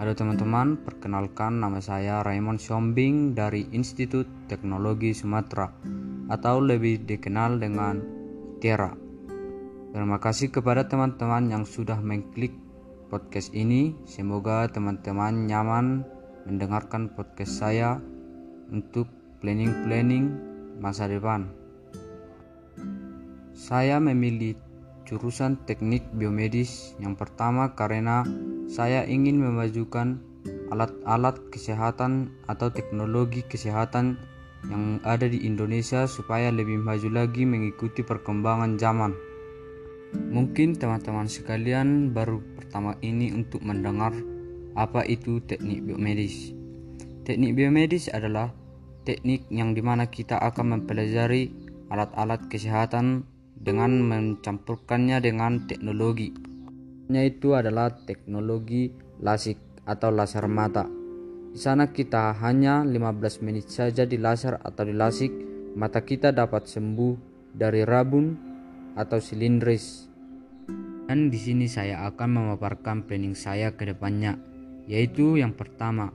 Halo teman-teman, perkenalkan nama saya Raymond Siombing dari Institut Teknologi Sumatera atau lebih dikenal dengan ITERA. Terima kasih kepada teman-teman yang sudah mengklik podcast ini. Semoga teman-teman nyaman mendengarkan podcast saya untuk planning-planning masa depan. Saya memilih jurusan teknik biomedis yang pertama karena saya ingin memajukan alat-alat kesehatan atau teknologi kesehatan yang ada di Indonesia supaya lebih maju lagi mengikuti perkembangan zaman. Mungkin teman-teman sekalian baru pertama ini untuk mendengar apa itu teknik biomedis. Teknik biomedis adalah teknik yang di mana kita akan mempelajari alat-alat kesehatan dengan mencampurkannya dengan teknologi. Yaitu adalah teknologi lasik atau laser mata. Di sana kita hanya 15 menit saja di laser atau di lasik, mata kita dapat sembuh dari rabun atau silindris. Dan di sini saya akan memaparkan planning saya ke depannya, yaitu yang pertama,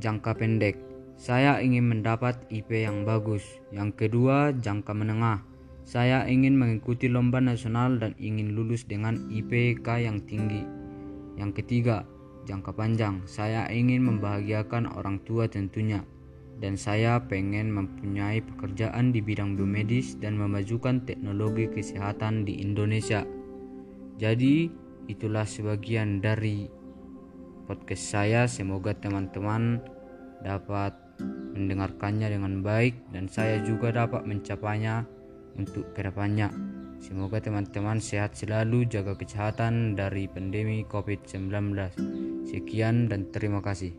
jangka pendek. Saya ingin mendapat IP yang bagus. Yang kedua, jangka menengah. Saya ingin mengikuti lomba nasional dan ingin lulus dengan IPK yang tinggi. Yang ketiga, jangka panjang. Saya ingin membahagiakan orang tua tentunya. Dan saya pengen mempunyai pekerjaan di bidang biomedis dan memajukan teknologi kesehatan di Indonesia. Jadi, itulah sebagian dari podcast saya. Semoga teman-teman dapat mendengarkannya dengan baik dan saya juga dapat mencapainya untuk ke depannya. Semoga teman-teman sehat selalu, jaga kesehatan dari pandemi COVID-19. Sekian dan terima kasih.